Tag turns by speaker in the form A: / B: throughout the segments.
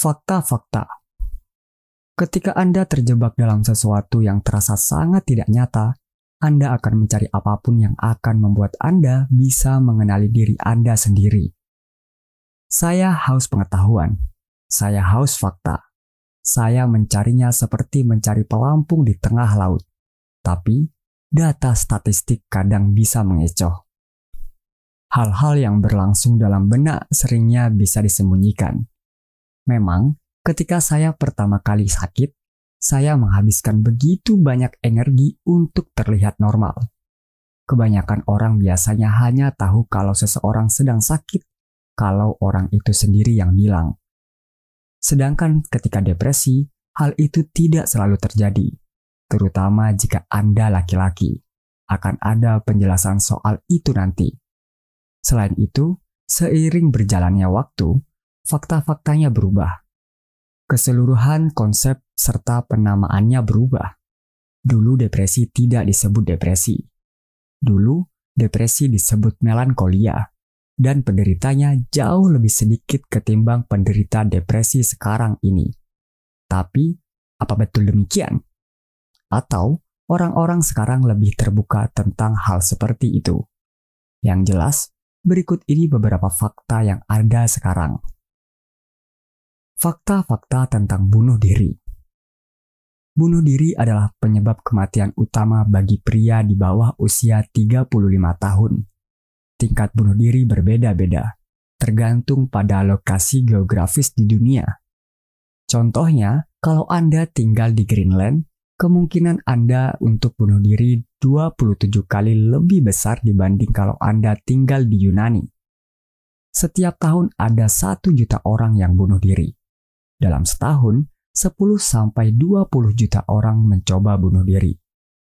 A: fakta-fakta. Ketika Anda terjebak dalam sesuatu yang terasa sangat tidak nyata, Anda akan mencari apa pun yang akan membuat Anda bisa mengenali diri Anda sendiri. Saya haus pengetahuan. Saya haus fakta. Saya mencarinya seperti mencari pelampung di tengah laut. Tapi, data statistik kadang bisa mengecoh. Hal-hal yang berlangsung dalam benak seringnya bisa disembunyikan. Memang, ketika saya pertama kali sakit, saya menghabiskan begitu banyak energi untuk terlihat normal. Kebanyakan orang biasanya hanya tahu kalau seseorang sedang sakit kalau orang itu sendiri yang bilang. Sedangkan ketika depresi, hal itu tidak selalu terjadi, terutama jika Anda laki-laki. Akan ada penjelasan soal itu nanti. Selain itu, seiring berjalannya waktu, fakta-faktanya berubah. Keseluruhan konsep serta penamaannya berubah. Dulu depresi tidak disebut depresi. Dulu depresi disebut melankolia, dan penderitanya jauh lebih sedikit ketimbang penderita depresi sekarang ini. Tapi, apa betul demikian? Atau orang-orang sekarang lebih terbuka tentang hal seperti itu? Yang jelas, Berikut ini beberapa fakta yang ada sekarang. Fakta-fakta tentang bunuh diri. Bunuh diri adalah penyebab kematian utama bagi pria di bawah usia 35 tahun. Tingkat bunuh diri berbeda-beda, tergantung pada lokasi geografis di dunia. Contohnya, kalau Anda tinggal di Greenland, kemungkinan Anda untuk bunuh diri 27 kali lebih besar dibanding kalau Anda tinggal di Yunani. Setiap tahun ada 1 juta orang yang bunuh diri. Dalam setahun, 10 sampai 20 juta orang mencoba bunuh diri.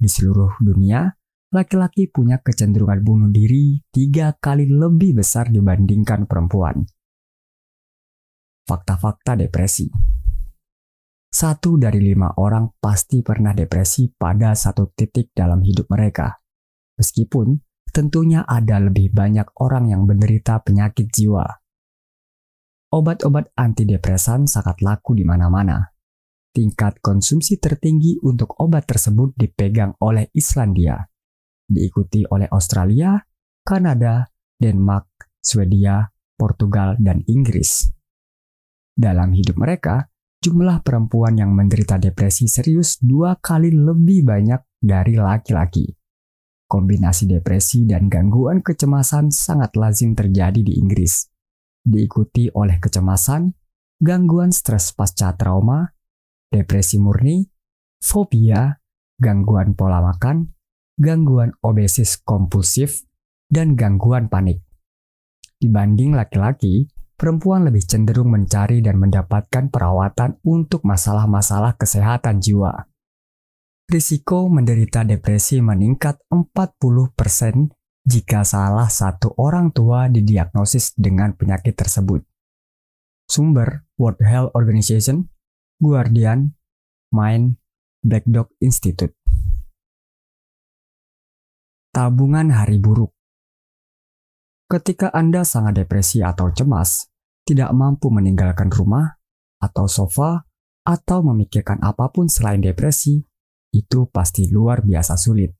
A: Di seluruh dunia, laki-laki punya kecenderungan bunuh diri tiga kali lebih besar dibandingkan perempuan. Fakta-fakta depresi satu dari lima orang pasti pernah depresi pada satu titik dalam hidup mereka. Meskipun tentunya ada lebih banyak orang yang menderita penyakit jiwa. Obat-obat antidepresan sangat laku di mana-mana. Tingkat konsumsi tertinggi untuk obat tersebut dipegang oleh Islandia, diikuti oleh Australia, Kanada, Denmark, Swedia, Portugal, dan Inggris. Dalam hidup mereka, jumlah perempuan yang menderita depresi serius dua kali lebih banyak dari laki-laki. Kombinasi depresi dan gangguan kecemasan sangat lazim terjadi di Inggris, diikuti oleh kecemasan, gangguan stres pasca trauma, depresi murni, fobia, gangguan pola makan, gangguan obesis kompulsif, dan gangguan panik. Dibanding laki-laki, perempuan lebih cenderung mencari dan mendapatkan perawatan untuk masalah-masalah kesehatan jiwa. Risiko menderita depresi meningkat 40% jika salah satu orang tua didiagnosis dengan penyakit tersebut. Sumber World Health Organization, Guardian, Mind, Black Dog Institute. Tabungan hari buruk Ketika Anda sangat depresi atau cemas, tidak mampu meninggalkan rumah atau sofa atau memikirkan apa pun selain depresi, itu pasti luar biasa sulit.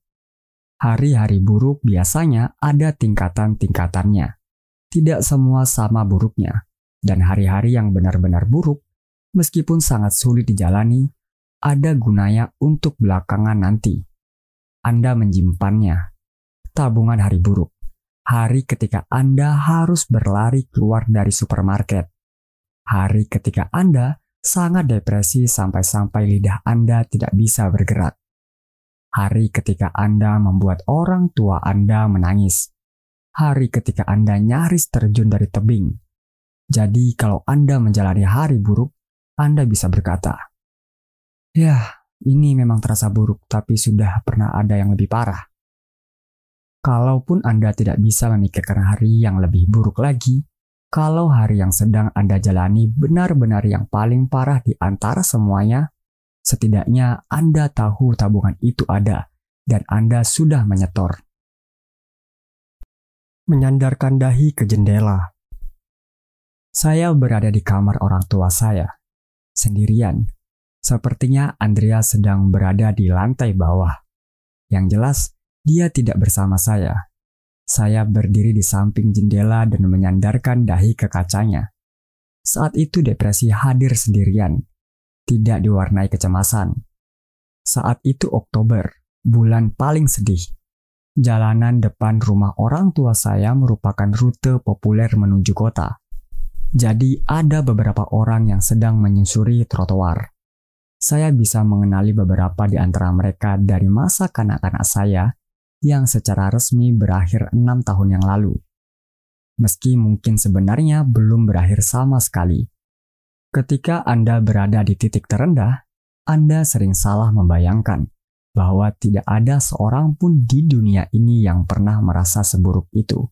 A: Hari-hari buruk biasanya ada tingkatan-tingkatannya. Tidak semua sama buruknya, dan hari-hari yang benar-benar buruk, meskipun sangat sulit dijalani, ada gunanya untuk belakangan nanti. Anda menyimpannya. Tabungan hari buruk hari ketika Anda harus berlari keluar dari supermarket. Hari ketika Anda sangat depresi sampai-sampai lidah Anda tidak bisa bergerak. Hari ketika Anda membuat orang tua Anda menangis. Hari ketika Anda nyaris terjun dari tebing. Jadi kalau Anda menjalani hari buruk, Anda bisa berkata, Ya, ini memang terasa buruk, tapi sudah pernah ada yang lebih parah. Kalaupun Anda tidak bisa memikirkan hari yang lebih buruk lagi, kalau hari yang sedang Anda jalani benar-benar yang paling parah di antara semuanya, setidaknya Anda tahu tabungan itu ada dan Anda sudah menyetor. Menyandarkan dahi ke jendela. Saya berada di kamar orang tua saya, sendirian. Sepertinya Andrea sedang berada di lantai bawah. Yang jelas, dia tidak bersama saya. Saya berdiri di samping jendela dan menyandarkan dahi ke kacanya. Saat itu depresi hadir sendirian, tidak diwarnai kecemasan. Saat itu Oktober, bulan paling sedih. Jalanan depan rumah orang tua saya merupakan rute populer menuju kota. Jadi ada beberapa orang yang sedang menyusuri trotoar. Saya bisa mengenali beberapa di antara mereka dari masa kanak-kanak saya yang secara resmi berakhir enam tahun yang lalu. Meski mungkin sebenarnya belum berakhir sama sekali. Ketika Anda berada di titik terendah, Anda sering salah membayangkan bahwa tidak ada seorang pun di dunia ini yang pernah merasa seburuk itu.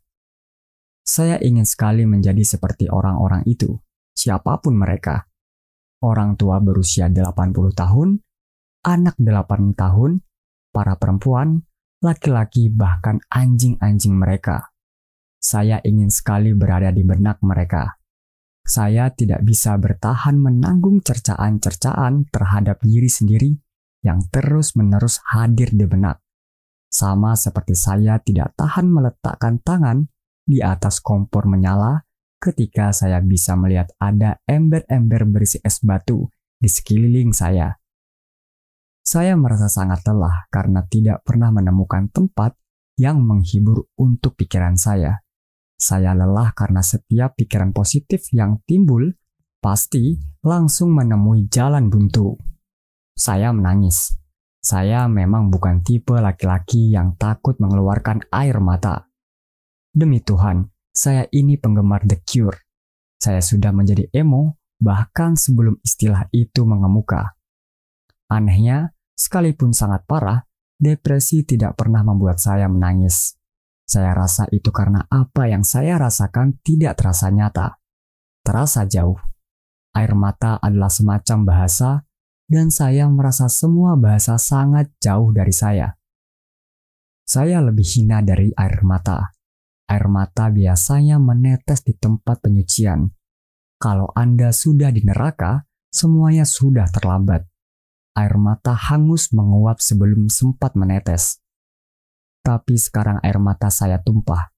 A: Saya ingin sekali menjadi seperti orang-orang itu, siapa pun mereka. Orang tua berusia 80 tahun, anak 8 tahun, para perempuan, laki-laki bahkan anjing-anjing mereka. Saya ingin sekali berada di benak mereka. Saya tidak bisa bertahan menanggung cercaan-cercaan terhadap diri sendiri yang terus-menerus hadir di benak. Sama seperti saya tidak tahan meletakkan tangan di atas kompor menyala ketika saya bisa melihat ada ember-ember berisi es batu di sekeliling saya. Saya merasa sangat lelah karena tidak pernah menemukan tempat yang menghibur untuk pikiran saya. Saya lelah karena setiap pikiran positif yang timbul pasti langsung menemui jalan buntu. Saya menangis. Saya memang bukan tipe laki-laki yang takut mengeluarkan air mata. Demi Tuhan, saya ini penggemar The Cure. Saya sudah menjadi emo bahkan sebelum istilah itu mengemuka. Anehnya, sekalipun sangat parah, depresi tidak pernah membuat saya menangis. Saya rasa itu karena apa yang saya rasakan tidak terasa nyata. Terasa jauh. Air mata adalah semacam bahasa, dan saya merasa semua bahasa sangat jauh dari saya. Saya lebih hina dari air mata. Air mata biasanya menetes di tempat penyucian. Kalau Anda sudah di neraka, semuanya sudah terlambat. Air mata hangus menguap sebelum sempat menetes. Tapi sekarang air mata saya tumpah.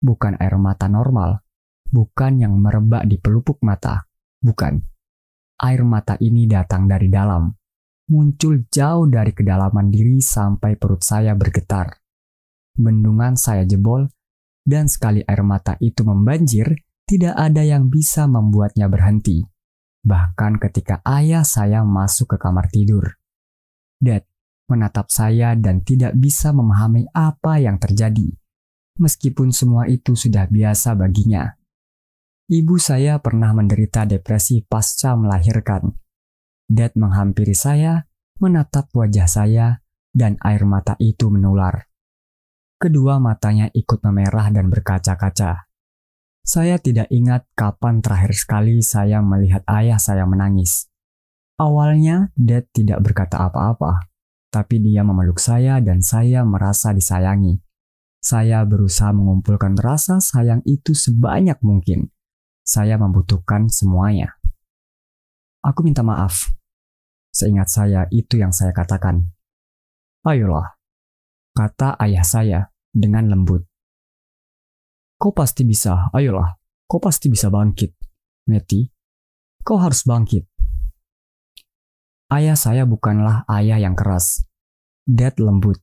A: Bukan air mata normal, bukan yang merebak di pelupuk mata, bukan. Air mata ini datang dari dalam, muncul jauh dari kedalaman diri sampai perut saya bergetar. Bendungan saya jebol dan sekali air mata itu membanjir, tidak ada yang bisa membuatnya berhenti. Bahkan ketika ayah saya masuk ke kamar tidur. Dad menatap saya dan tidak bisa memahami apa yang terjadi. Meskipun semua itu sudah biasa baginya. Ibu saya pernah menderita depresi pasca melahirkan. Dad menghampiri saya, menatap wajah saya, dan air mata itu menular. Kedua matanya ikut memerah dan berkaca-kaca. Saya tidak ingat kapan terakhir sekali saya melihat ayah saya menangis. Awalnya, Dad tidak berkata apa-apa, tapi dia memeluk saya dan saya merasa disayangi. Saya berusaha mengumpulkan rasa sayang itu sebanyak mungkin. Saya membutuhkan semuanya. Aku minta maaf. Seingat saya, itu yang saya katakan. Ayolah, kata ayah saya dengan lembut. Kau pasti bisa, ayolah, kau pasti bisa bangkit. Meti, kau harus bangkit. Ayah saya bukanlah ayah yang keras. Dad lembut,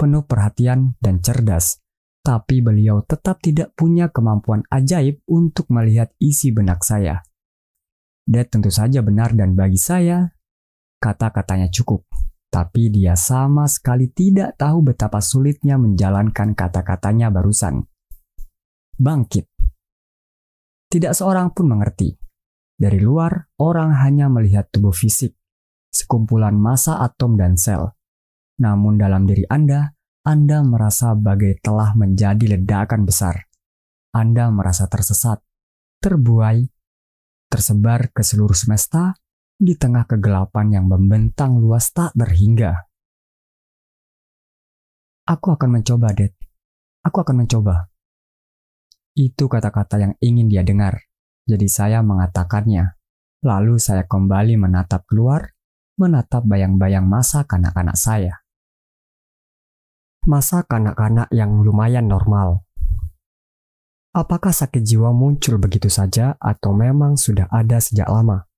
A: penuh perhatian dan cerdas. Tapi beliau tetap tidak punya kemampuan ajaib untuk melihat isi benak saya. Dad tentu saja benar dan bagi saya, kata-katanya cukup tapi dia sama sekali tidak tahu betapa sulitnya menjalankan kata-katanya barusan. Bangkit. Tidak seorang pun mengerti. Dari luar, orang hanya melihat tubuh fisik, sekumpulan massa atom dan sel. Namun dalam diri Anda, Anda merasa bagai telah menjadi ledakan besar. Anda merasa tersesat, terbuai, tersebar ke seluruh semesta, di tengah kegelapan yang membentang luas tak terhingga. Aku akan mencoba, Dad. Aku akan mencoba. Itu kata-kata yang ingin dia dengar. Jadi saya mengatakannya. Lalu saya kembali menatap keluar, menatap bayang-bayang masa kanak-kanak saya. Masa kanak-kanak yang lumayan normal. Apakah sakit jiwa muncul begitu saja atau memang sudah ada sejak lama?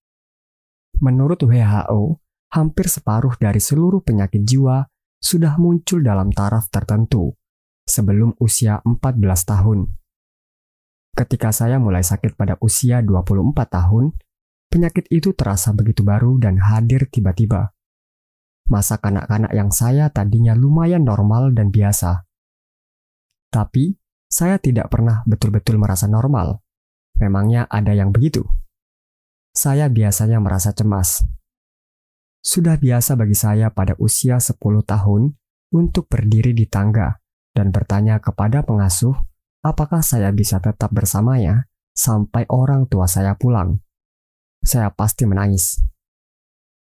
A: Menurut WHO, hampir separuh dari seluruh penyakit jiwa sudah muncul dalam taraf tertentu sebelum usia 14 tahun. Ketika saya mulai sakit pada usia 24 tahun, penyakit itu terasa begitu baru dan hadir tiba-tiba. Masa kanak-kanak yang saya tadinya lumayan normal dan biasa. Tapi, saya tidak pernah betul-betul merasa normal. Memangnya ada yang begitu? Saya biasanya merasa cemas, sudah biasa bagi saya pada usia 10 tahun untuk berdiri di tangga dan bertanya kepada pengasuh apakah saya bisa tetap bersamanya sampai orang tua saya pulang. Saya pasti menangis.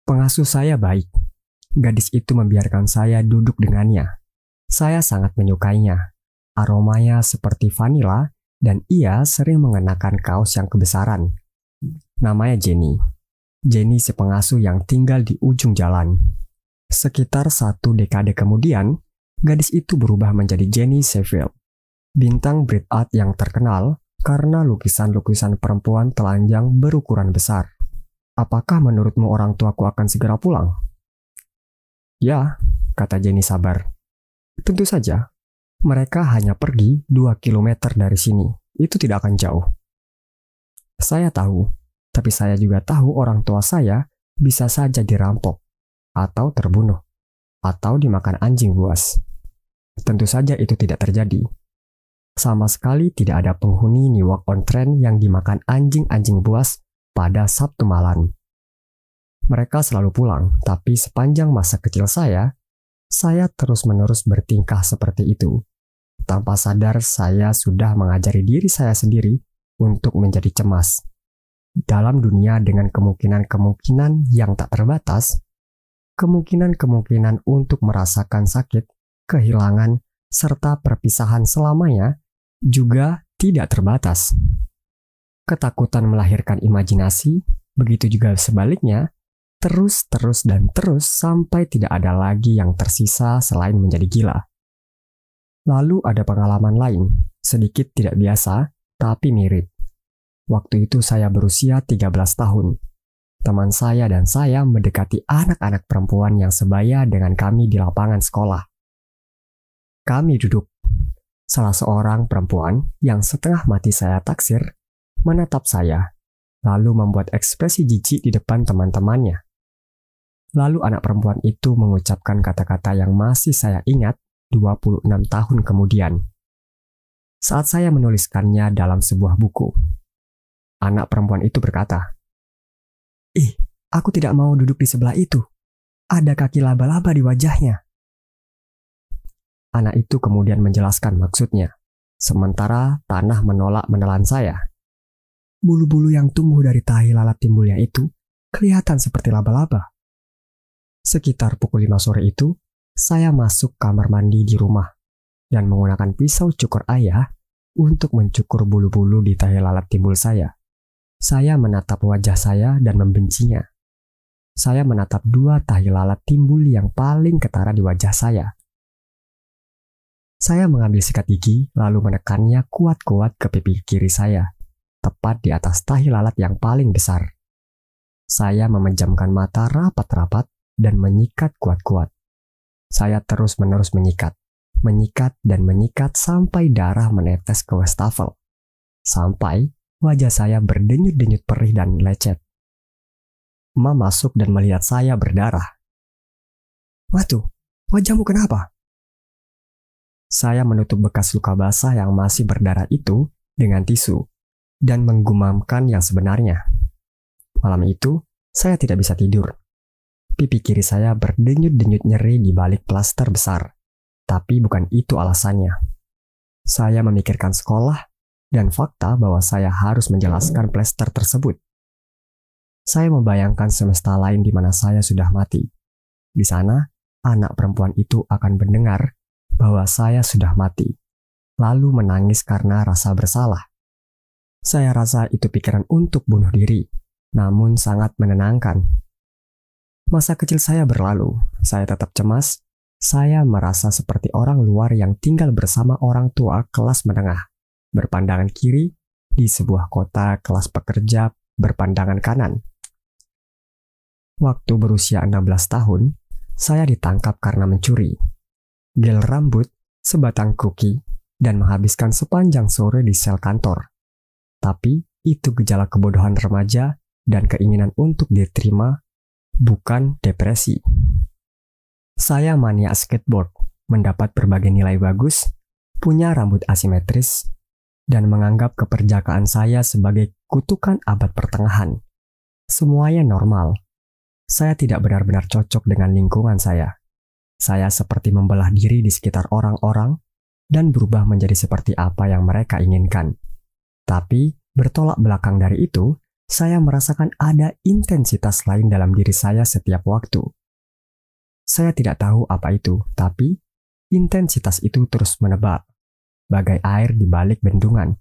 A: Pengasuh saya baik. Gadis itu membiarkan saya duduk dengannya. Saya sangat menyukainya. Aromanya seperti vanila dan ia sering mengenakan kaos yang kebesaran. Namanya Jenny. Jenny si pengasuh yang tinggal di ujung jalan. Sekitar satu dekade kemudian, gadis itu berubah menjadi Jenny Sheffield, bintang breed art yang terkenal karena lukisan-lukisan perempuan telanjang berukuran besar. Apakah menurutmu orang tuaku akan segera pulang? Ya, kata Jenny sabar. Tentu saja, mereka hanya pergi 2 km dari sini. Itu tidak akan jauh. Saya tahu tapi saya juga tahu orang tua saya bisa saja dirampok, atau terbunuh, atau dimakan anjing buas. Tentu saja itu tidak terjadi. Sama sekali tidak ada penghuni New York on Trend yang dimakan anjing-anjing buas pada Sabtu malam. Mereka selalu pulang, tapi sepanjang masa kecil saya, saya terus-menerus bertingkah seperti itu. Tanpa sadar, saya sudah mengajari diri saya sendiri untuk menjadi cemas dalam dunia dengan kemungkinan-kemungkinan yang tak terbatas, kemungkinan-kemungkinan untuk merasakan sakit, kehilangan, serta perpisahan selamanya juga tidak terbatas. Ketakutan melahirkan imajinasi, begitu juga sebaliknya, terus, terus, dan terus sampai tidak ada lagi yang tersisa selain menjadi gila. Lalu ada pengalaman lain, sedikit tidak biasa, tapi mirip. Waktu itu saya berusia 13 tahun. Teman saya dan saya mendekati anak-anak perempuan yang sebaya dengan kami di lapangan sekolah. Kami duduk. Salah seorang perempuan yang setengah mati saya taksir menatap saya, lalu membuat ekspresi jijik di depan teman-temannya. Lalu anak perempuan itu mengucapkan kata-kata yang masih saya ingat 26 tahun kemudian. Saat saya menuliskannya dalam sebuah buku, Anak perempuan itu berkata, Ih, aku tidak mau duduk di sebelah itu. Ada kaki laba-laba di wajahnya. Anak itu kemudian menjelaskan maksudnya, sementara tanah menolak menelan saya. Bulu-bulu yang tumbuh dari tahi lalat timbulnya itu kelihatan seperti laba-laba. Sekitar pukul 5 sore itu, saya masuk kamar mandi di rumah dan menggunakan pisau cukur ayah untuk mencukur bulu-bulu di tahi lalat timbul saya. Saya menatap wajah saya dan membencinya. Saya menatap dua tahi lalat timbul yang paling ketara di wajah saya. Saya mengambil sikat gigi lalu menekannya kuat-kuat ke pipi kiri saya, tepat di atas tahi lalat yang paling besar. Saya memejamkan mata rapat-rapat dan menyikat kuat-kuat. Saya terus-menerus menyikat, menyikat dan menyikat sampai darah menetes ke wastafel. Sampai Wajah saya berdenyut-denyut perih dan lecet. Ma masuk dan melihat saya berdarah. Watu, wajahmu kenapa? Saya menutup bekas luka basah yang masih berdarah itu dengan tisu dan menggumamkan yang sebenarnya. Malam itu, saya tidak bisa tidur. Pipi kiri saya berdenyut-denyut nyeri di balik plaster besar. Tapi bukan itu alasannya. Saya memikirkan sekolah dan fakta bahwa saya harus menjelaskan plester tersebut. Saya membayangkan semesta lain di mana saya sudah mati. Di sana, anak perempuan itu akan mendengar bahwa saya sudah mati, lalu menangis karena rasa bersalah. Saya rasa itu pikiran untuk bunuh diri, namun sangat menenangkan. Masa kecil saya berlalu, saya tetap cemas. Saya merasa seperti orang luar yang tinggal bersama orang tua kelas menengah, berpandangan kiri di sebuah kota kelas pekerja berpandangan kanan. Waktu berusia 16 tahun, saya ditangkap karena mencuri. Gel rambut, sebatang kuki, dan menghabiskan sepanjang sore di sel kantor. Tapi itu gejala kebodohan remaja dan keinginan untuk diterima, bukan depresi. Saya mania skateboard, mendapat berbagai nilai bagus, punya rambut asimetris, dan menganggap keperjakaan saya sebagai kutukan abad pertengahan. Semuanya normal. Saya tidak benar-benar cocok dengan lingkungan saya. Saya seperti membelah diri di sekitar orang-orang dan berubah menjadi seperti apa yang mereka inginkan. Tapi, bertolak belakang dari itu, saya merasakan ada intensitas lain dalam diri saya setiap waktu. Saya tidak tahu apa itu, tapi intensitas itu terus menebak, bagai air di balik bendungan.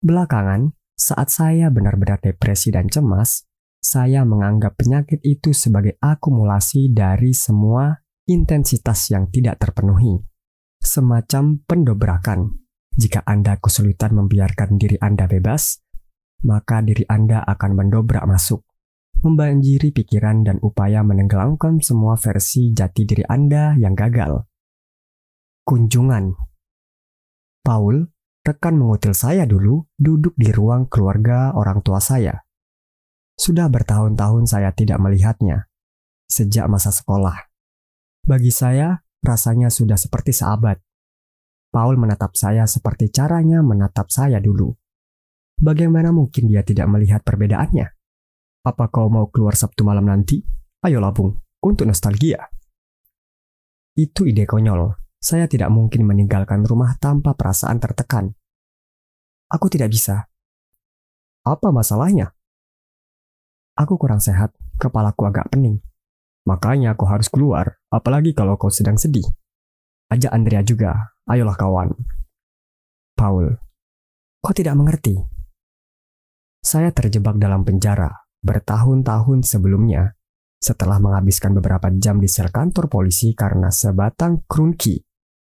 A: Belakangan, saat saya benar-benar depresi dan cemas, saya menganggap penyakit itu sebagai akumulasi dari semua intensitas yang tidak terpenuhi. Semacam pendobrakan. Jika Anda kesulitan membiarkan diri Anda bebas, maka diri Anda akan mendobrak masuk membanjiri pikiran dan upaya menenggelamkan semua versi jati diri Anda yang gagal. Kunjungan Paul, rekan mengutil saya dulu, duduk di ruang keluarga orang tua saya. Sudah bertahun-tahun saya tidak melihatnya, sejak masa sekolah. Bagi saya, rasanya sudah seperti sahabat. Paul menatap saya seperti caranya menatap saya dulu. Bagaimana mungkin dia tidak melihat perbedaannya? Apa kau mau keluar Sabtu malam nanti? Ayo labung, untuk nostalgia. Itu ide konyol. Saya tidak mungkin meninggalkan rumah tanpa perasaan tertekan. Aku tidak bisa. Apa masalahnya? Aku kurang sehat, kepalaku agak pening. Makanya aku harus keluar, apalagi kalau kau sedang sedih. Ajak Andrea juga, ayolah kawan. Paul, kau tidak mengerti. Saya terjebak dalam penjara, bertahun-tahun sebelumnya setelah menghabiskan beberapa jam di sel kantor polisi karena sebatang krunki.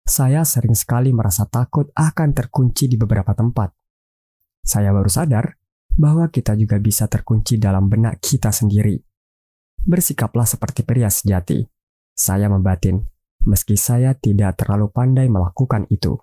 A: Saya sering sekali merasa takut akan terkunci di beberapa tempat. Saya baru sadar bahwa kita juga bisa terkunci dalam benak kita sendiri. Bersikaplah seperti pria sejati. Saya membatin, meski saya tidak terlalu pandai melakukan itu.